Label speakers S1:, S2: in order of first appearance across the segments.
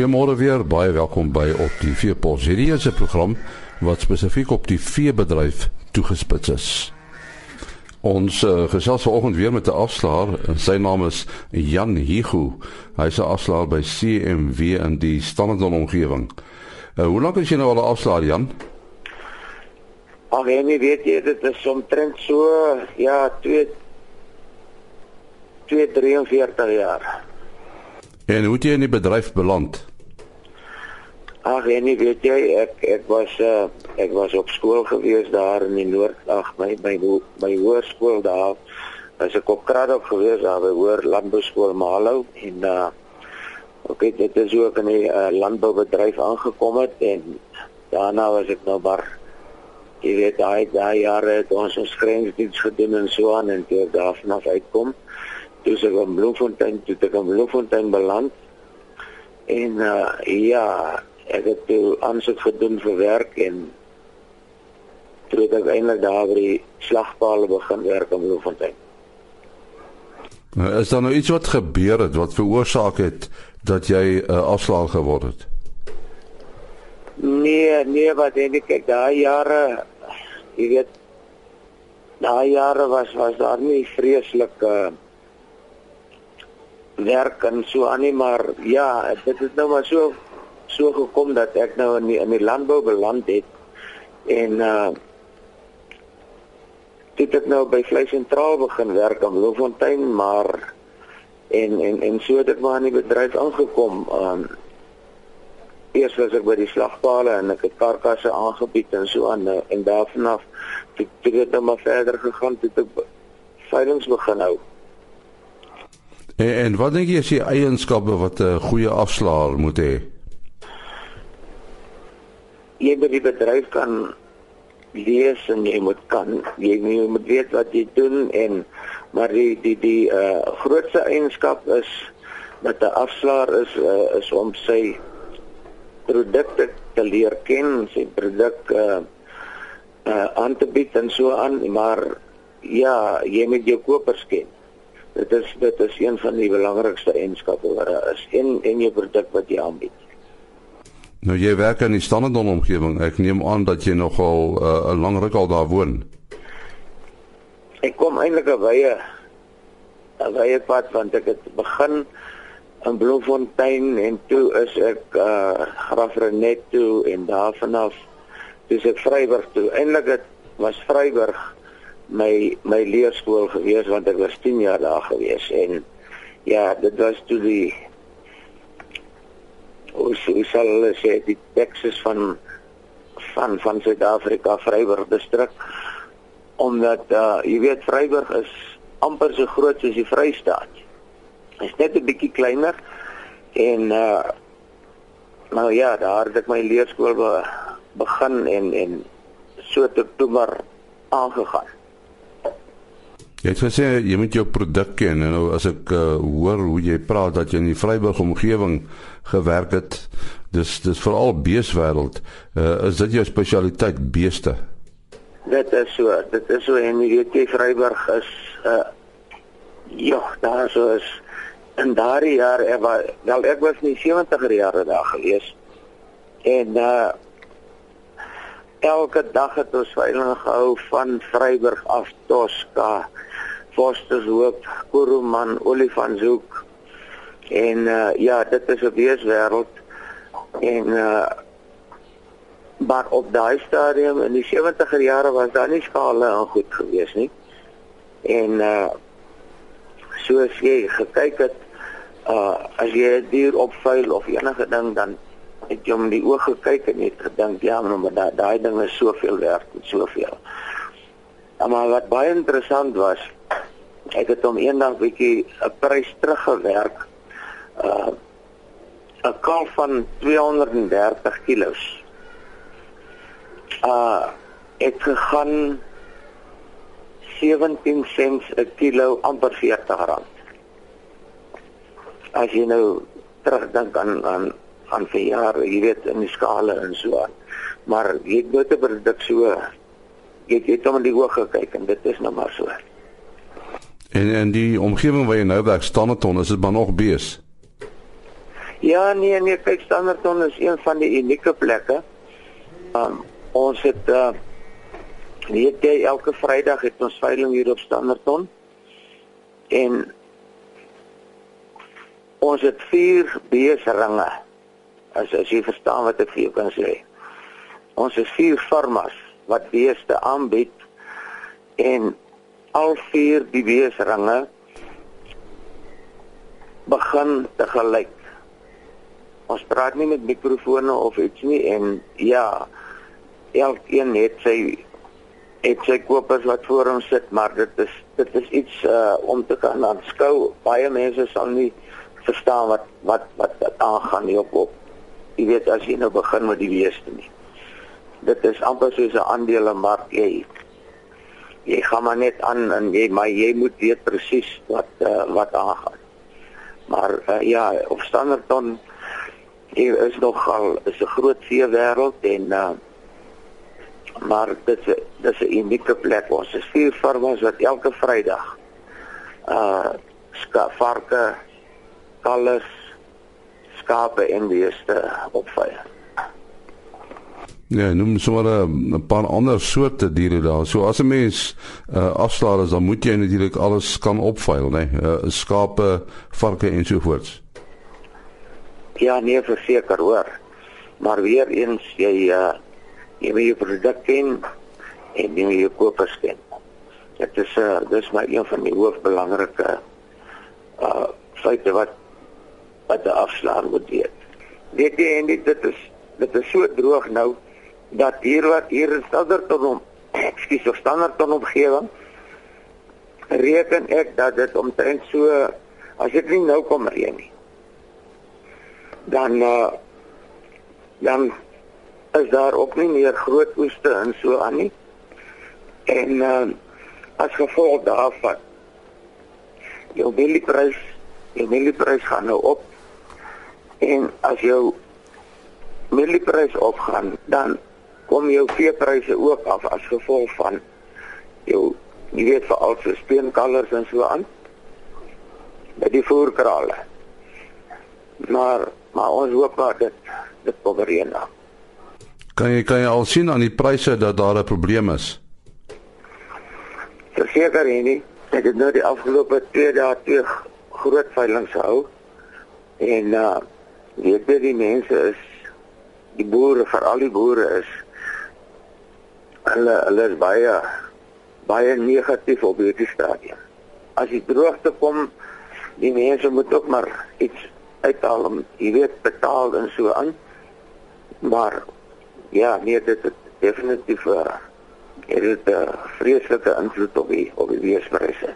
S1: Goeiemôre weer, baie welkom by op die Veepos. Hierdie is 'n program wat spesifiek op die veebedryf toegespits is. Ons uh, gesels vanoggend weer met 'n afslaer sy naam is Jan Higu. Hy's 'n afslaer by CMW in die Standerton omgewing. Uh, hoe lank is jy nou al 'n afslaer, Jan?
S2: Ag, jy weet jy dit is omtrent so ja, 2 243 jaar.
S1: En hoe het jy in die bedryf beland?
S2: Ag, jy weet jy ek ek was uh, ek was op skool gewees daar in die noord ag my my my hoërskool daar. As ek op Krado gewees daar by hoër landbouskool Malo en uh ok dit is ook in die uh, landboubedryf aangekom het en daarna was ek nou bar jy weet daai daai jare het ons ons grensdiens gedoen en so aan en toe daar vanaf uitkom toe ek in Bloemfontein toe ek in Bloemfontein beland en uh, ja ek het toe aansoek gedoen vir werk en toe het ek eintlik daar by die slagpaal begin werk in Bloemfontein.
S1: Nou, is daar nou iets wat gebeur het wat veroorsaak het dat jy 'n uh, afslaer geword het?
S2: Nee nee wat denk ek kyk daai jare jy weet daai jare was was daar nie vreeslike uh, werk en so aan nie maar ja dit het nou maar so so gekom dat ek nou in die, in die landbou beland het en uh dit het nou by Vleis Sentraal begin werk aan Bloemfontein maar en en en so het ek maar in die bedryf aangekom um eers was ek by die slagpale en ek het karkasse aangebied en so aan en daarvan af het dit nou maar verder gegaan tot ek veilinge begin hou
S1: En, en wat dink jy is die eienskappe wat 'n goeie afslaer moet hê?
S2: Jy moet die bedryf kan lees en jy moet kan jy, jy moet weet wat jy doen en maar die die die uh grootste eienskap is dat 'n afslaer is uh, is om sy produkte te leer ken, sy produk uh uh aan te bied en so aan, maar ja, jy moet jou kopers ken. Dit is dit is een van die belangrikste eienskappe wat daar is en en jou produk wat jy aanbied.
S1: Nou jy werk in die Standerton omgewing. Ek neem aan dat jy nogal uh, 'n uh, lang ruk al daar woon.
S2: Ek kom eintlik 'n wye 'n wye pad want ek het begin in Bloemfontein en toe is ek uh Graafrenet toe en daarvan af dis ek Vryburg toe. Eintlik het was Vryburg my my leerskool gewees want ek was 10 jaar daar gewees en ja, dit was toe die ons ons sal sê die Texas van van van Suid-Afrika Vryburg distrik omdat uh, jy weet Vryburg is amper so groot soos die Vrystaat. Is net 'n bietjie kleiner en uh nou ja, daar het ek my leerskool be, begin en en so tot toe maar aangegaan.
S1: Jy het gesê jy moet jou produk ken en nou as ek uh, hoor hoe jy praat dat jy in die Vryburg omgewing gewerk het, dis dis veral beeswêreld. Uh, is dit jou spesialiteit beeste?
S2: Dit is so, dit is so en jy weet jy Vryburg is uh ja, daar so is in daardie jaar ek was wel ek was in die 70er jare daar gewees. En uh elke dag het ons veiling gehou van Vryburg af Tosca Fostershoop, Kuruman, Olifantshoek. En uh ja, dit is 'n beeswêreld en uh maar op daai stadium in die 70er jare was daar nie skale en goed gewees nie. En uh soos jy gekyk het uh as jy dier opvuil of enige ding dan het jy om die oë gekyk en het gedink ja, maar daai daai ding is soveel werd, soveel. Maar wat baie interessant was, ek het hom eendag bietjie 'n prys teruggewerk. Uh 'n kalf van 230 kg. Uh ek gegaan 17 sents 'n kilo amper 40 rand. As jy nou terugdink aan aan aan vir jare, jy weet in die skale en so aan. Maar jy 'n produk so jy het hom in die oë gekyk en dit is nou maar so.
S1: En en die omgewing waar jy nou werk, Standerton, is dit maar nog bees.
S2: Ja, nee, nee, kyk Standerton is een van die unieke plekke. Um, ons het uh weet jy elke Vrydag het ons veiling hier op Standerton. En ons het vier beesringe. As as jy verstaan wat ek vir jou kan sê. Ons het vier farmas wat beeste aanbied en al vier die beesringe begin te gelyk. Ons praat nie met mikrofone of iets nie en ja elkeen het sy het sy kopers wat voor hom sit maar dit is dit is iets uh, om te kan aanskou. Baie mense sal nie verstaan wat wat wat aangaan nie op op jy weet as jy nou begin met die weeste nie. Dit is amper soos 'n aandelemark jy jy gaan maar net aan en jy maar jy moet weet presies wat uh, wat aangaan maar uh, ja op standaardton hier is nogal is 'n groot see wêreld en uh, maar dit dit is 'n unieke plek ons is vier farmers wat elke Vrydag uh varke kalles skape en beeste opvy.
S1: Ja, noem sommer 'n paar ander soorte diere daar. So as 'n mens uh afslaer is dan moet jy natuurlik alles kan opveil, né? Nee? Uh, skape, varke en so voort.
S2: Ja, nee, verseker hoor. Maar weer eens jy uh jy moet jou produk ken en jy moet jou kopers ken. Dit is uh dis maar een van die hoofbelangrike uh feite wat wat 'n afslaer moet weet. Weet jy en dit is dit is so droog nou dat hier wat hier in standaard om ekskuus of standaard omgewing reken ek dat dit omtrent so as dit nie nou kom reën nie dan uh, dan is daar ook nie meer groot oeste en so aan nie. En uh, as gevolg daarvan jou mielieprys, jou mielieprys gaan nou op. En as jou mielieprys opgaan, dan kom jou veepryse ook af as gevolg van jou jy weet vir al se steenkalvers en so aan. Met die voerkrale. Maar maar ons hoop dat dit dit kom reën dan.
S1: Kan jy kan jy al sien aan die pryse dat daar 'n probleem is?
S2: Verseker hier nie. Ek het nou die afgelope 2 dae terug groot veilinge gehou. En uh weet jy die mense is die boere, veral die boere is hulle hulle is baie baie negatief op hierdie stadium. As die droogte kom, die mense moet ook maar iets uithaal om jy weet betaal en so aan. Maar ja, nee dit is definitief uh, het 'n uh, vreeslike invloed op die op die weerspryse.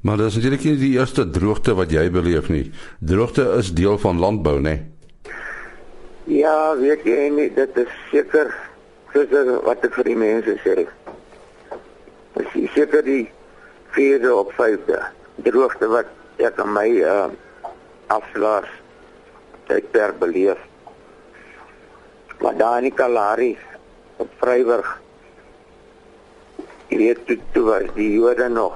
S1: Maar dis natuurlik nie die eerste droogte wat jy beleef nie. Droogte is deel van landbou, né? Nee?
S2: Ja, weet jy nie, dit is seker soos wat ek vir die mense sê. Dis seker die vierde op vyfde droogte wat ek aan my uh afslaers tydperk beleef. Maar daar in Kalahari op Vryburg jy weet toe, toe was die Jode nog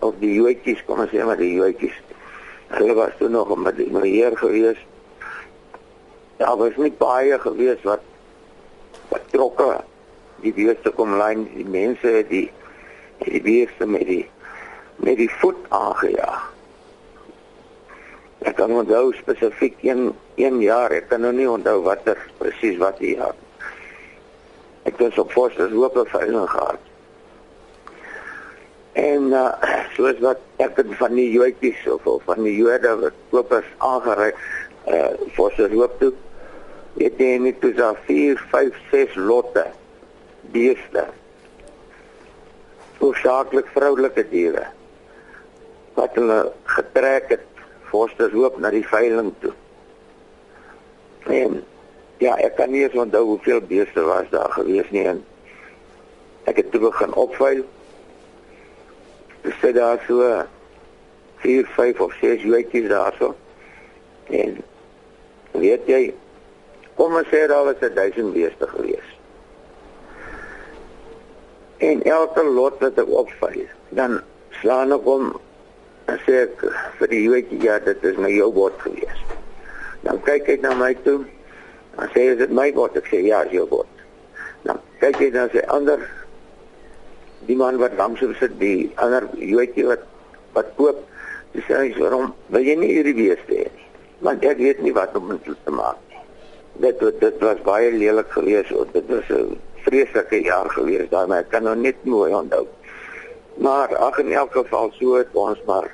S2: of die Joodjies kom ons sê maar die Joodjies. Hulle was toe nog met die Heer gewees. Ja, was nie baie gewees wat wat trokke die beeste kom lyn die mense die die beeste met die met die voet aangejaag. Ek kan onthou spesifiek een een jaar, ek kan nou nie onthou watter presies wat die jaar. Ek was op Forsters hoop op veiling gehad. En uh, soos wat ek van die Joodjies of, of van die Jode wat kopers aangery uh Forsters hoop toe. Het net toe daar 4, 5, 6 lotte beeste. Hoofsaaklik vroulike diere wat hulle getrek het Forsters hoop na die veiling toe. En ja, ek kan nie onthou hoeveel beeste was daar gewees nie en ek het toe begin opveil. Dis sê daar so 4, 5 of 6 joetjies daarso. En weet jy, kom ons sê daar was 1000 beeste gewees. En elke lot wat ek opveil, dan slaan ek hom sê ek vir die joetjie ja, dit is my jou bord gewees. Dan kyk hy na my toe. Dan sê hy, "Is dit my bot?" Ek sê, "Ja, is jou bot." Dan kyk hy na sy ander die man wat langs hom sit, die ander Joetjie wat wat koop. Dis sê, "Waarom wil jy nie hierdie beeste hê nie?" Want ek weet nie wat om hulle te maak. Dit dit was baie lelik geweest. Dit was 'n vreeslike jaar geweest daar, maar ek kan nou net mooi onthou. Maar ag in elk geval so het ons maar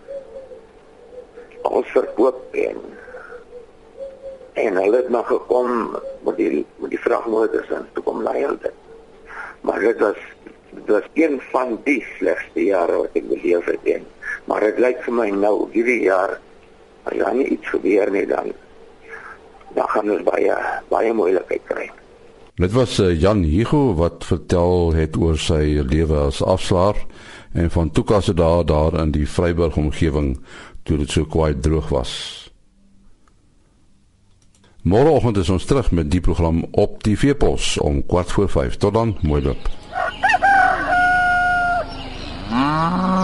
S2: ons verkoop en en hulle het nog gekom met die met die vragmotors en toe kom laai hulle dit. Maar dit was dit was een van die slegste jare wat ek beleef het en maar dit lyk vir my nou hierdie jaar as daar nie iets gebeur nie dan dan gaan ons baie baie moeilikheid kry.
S1: Dit was uh, Jan Hugo wat vertel het oor sy lewe as afslaer en van toekasse daar daar in die Vryburg omgewing toe dit so kwaai droog was. Môreoggend is ons terug met die program op TV Pos om 4:45. Tot dan, mooi loop. Ah.